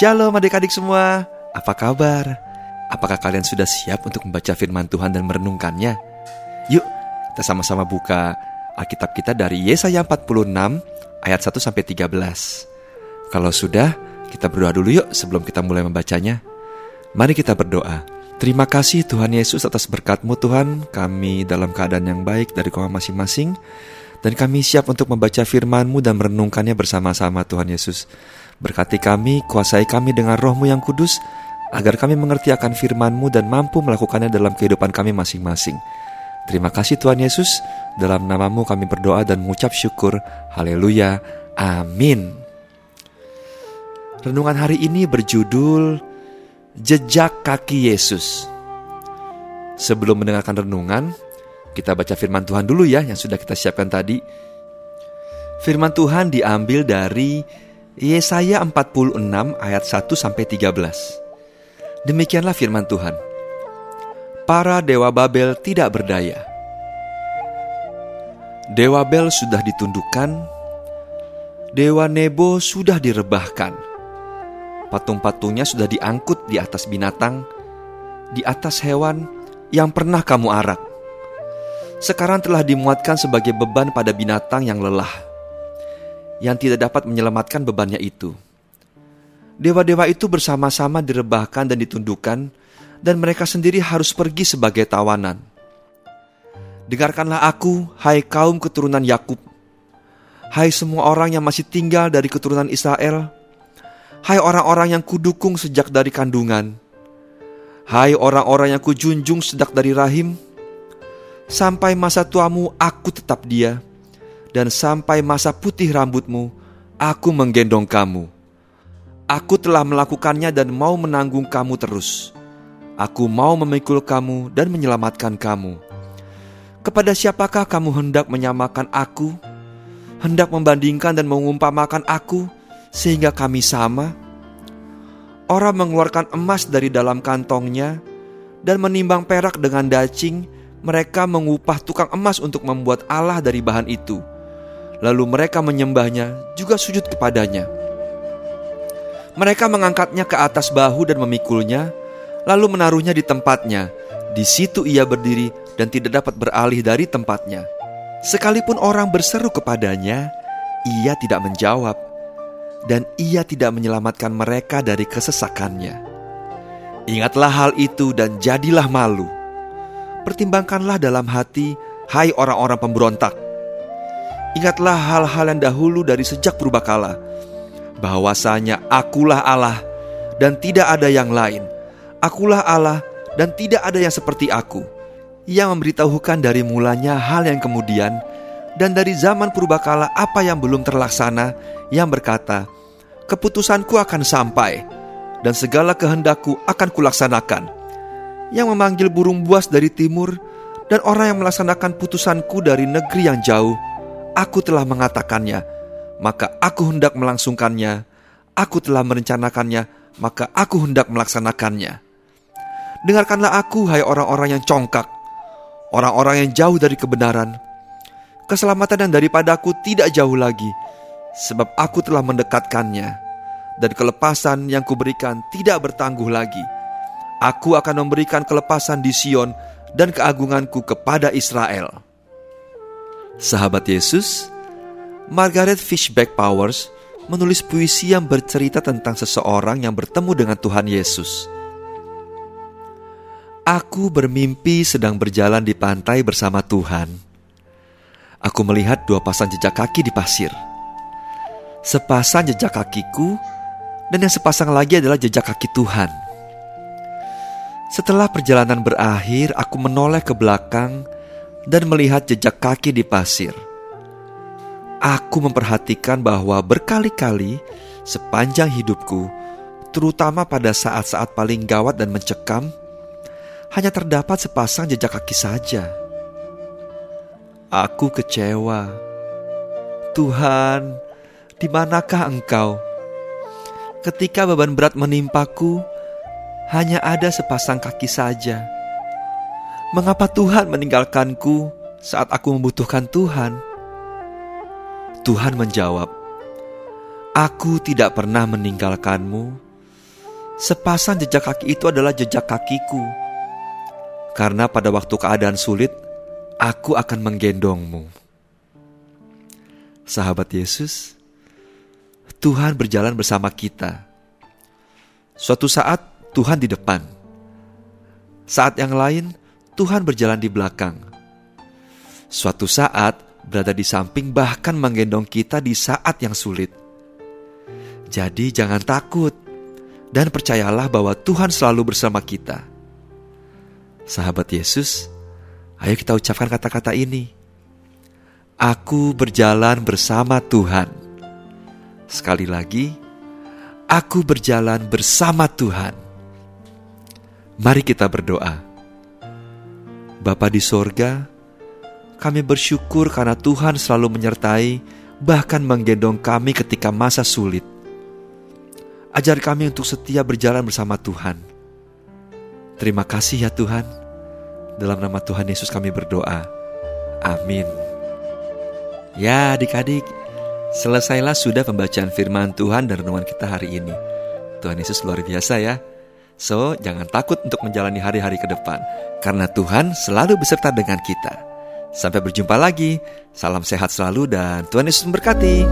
Shalom adik-adik semua, apa kabar? Apakah kalian sudah siap untuk membaca firman Tuhan dan merenungkannya? Yuk, kita sama-sama buka Alkitab kita dari Yesaya 46 ayat 1 sampai 13. Kalau sudah, kita berdoa dulu yuk sebelum kita mulai membacanya. Mari kita berdoa. Terima kasih Tuhan Yesus atas berkat-Mu Tuhan. Kami dalam keadaan yang baik dari koma masing-masing. Dan kami siap untuk membaca firman-Mu dan merenungkannya bersama-sama Tuhan Yesus. Berkati kami, kuasai kami dengan rohmu yang kudus, agar kami mengerti akan firman-Mu dan mampu melakukannya dalam kehidupan kami masing-masing. Terima kasih Tuhan Yesus, dalam namamu kami berdoa dan mengucap syukur. Haleluya. Amin. Renungan hari ini berjudul Jejak Kaki Yesus. Sebelum mendengarkan renungan, kita baca firman Tuhan dulu ya yang sudah kita siapkan tadi. Firman Tuhan diambil dari Yesaya 46 ayat 1 sampai 13. Demikianlah firman Tuhan. Para dewa Babel tidak berdaya. Dewa Bel sudah ditundukkan, Dewa Nebo sudah direbahkan. Patung-patungnya sudah diangkut di atas binatang, di atas hewan yang pernah kamu arak. Sekarang telah dimuatkan sebagai beban pada binatang yang lelah yang tidak dapat menyelamatkan bebannya itu. Dewa-dewa itu bersama-sama direbahkan dan ditundukkan, dan mereka sendiri harus pergi sebagai tawanan. Dengarkanlah aku, hai kaum keturunan Yakub, hai semua orang yang masih tinggal dari keturunan Israel, hai orang-orang yang kudukung sejak dari kandungan, hai orang-orang yang kujunjung sejak dari rahim, sampai masa tuamu aku tetap dia dan sampai masa putih rambutmu, aku menggendong kamu. Aku telah melakukannya dan mau menanggung kamu terus. Aku mau memikul kamu dan menyelamatkan kamu. Kepada siapakah kamu hendak menyamakan aku? Hendak membandingkan dan mengumpamakan aku sehingga kami sama? Orang mengeluarkan emas dari dalam kantongnya dan menimbang perak dengan dacing, mereka mengupah tukang emas untuk membuat Allah dari bahan itu Lalu mereka menyembahnya, juga sujud kepadanya. Mereka mengangkatnya ke atas bahu dan memikulnya, lalu menaruhnya di tempatnya. Di situ ia berdiri dan tidak dapat beralih dari tempatnya. Sekalipun orang berseru kepadanya, ia tidak menjawab, dan ia tidak menyelamatkan mereka dari kesesakannya. Ingatlah hal itu dan jadilah malu. Pertimbangkanlah dalam hati, hai orang-orang pemberontak Ingatlah hal-hal yang dahulu dari sejak purbakala, bahwasanya akulah Allah dan tidak ada yang lain. Akulah Allah dan tidak ada yang seperti aku, yang memberitahukan dari mulanya hal yang kemudian, dan dari zaman purbakala apa yang belum terlaksana, yang berkata, Keputusanku akan sampai, dan segala kehendakku akan kulaksanakan. Yang memanggil burung buas dari timur, dan orang yang melaksanakan putusanku dari negeri yang jauh, Aku telah mengatakannya, maka aku hendak melangsungkannya. Aku telah merencanakannya, maka aku hendak melaksanakannya. Dengarkanlah aku, hai orang-orang yang congkak, orang-orang yang jauh dari kebenaran. Keselamatan yang daripadaku tidak jauh lagi, sebab aku telah mendekatkannya, dan kelepasan yang kuberikan tidak bertangguh lagi. Aku akan memberikan kelepasan di Sion dan keagunganku kepada Israel. Sahabat Yesus, Margaret Fishback Powers menulis puisi yang bercerita tentang seseorang yang bertemu dengan Tuhan Yesus. Aku bermimpi sedang berjalan di pantai bersama Tuhan. Aku melihat dua pasang jejak kaki di pasir. Sepasang jejak kakiku dan yang sepasang lagi adalah jejak kaki Tuhan. Setelah perjalanan berakhir, aku menoleh ke belakang dan melihat jejak kaki di pasir. Aku memperhatikan bahwa berkali-kali sepanjang hidupku, terutama pada saat-saat paling gawat dan mencekam, hanya terdapat sepasang jejak kaki saja. Aku kecewa. Tuhan, di manakah Engkau? Ketika beban berat menimpaku, hanya ada sepasang kaki saja Mengapa Tuhan meninggalkanku saat aku membutuhkan Tuhan? Tuhan menjawab, Aku tidak pernah meninggalkanmu Sepasang jejak kaki itu adalah jejak kakiku. Karena pada waktu keadaan sulit, aku akan menggendongmu. Sahabat Yesus, Tuhan berjalan bersama kita. Suatu saat Tuhan di depan. Saat yang lain, Tuhan berjalan di belakang. Suatu saat berada di samping bahkan menggendong kita di saat yang sulit. Jadi jangan takut dan percayalah bahwa Tuhan selalu bersama kita. Sahabat Yesus, ayo kita ucapkan kata-kata ini. Aku berjalan bersama Tuhan. Sekali lagi, aku berjalan bersama Tuhan. Mari kita berdoa. Bapa di sorga, kami bersyukur karena Tuhan selalu menyertai, bahkan menggendong kami ketika masa sulit. Ajar kami untuk setia berjalan bersama Tuhan. Terima kasih ya Tuhan. Dalam nama Tuhan Yesus kami berdoa. Amin. Ya adik-adik, selesailah sudah pembacaan firman Tuhan dan renungan kita hari ini. Tuhan Yesus luar biasa ya. So, jangan takut untuk menjalani hari-hari ke depan. Karena Tuhan selalu beserta dengan kita. Sampai berjumpa lagi. Salam sehat selalu dan Tuhan Yesus memberkati.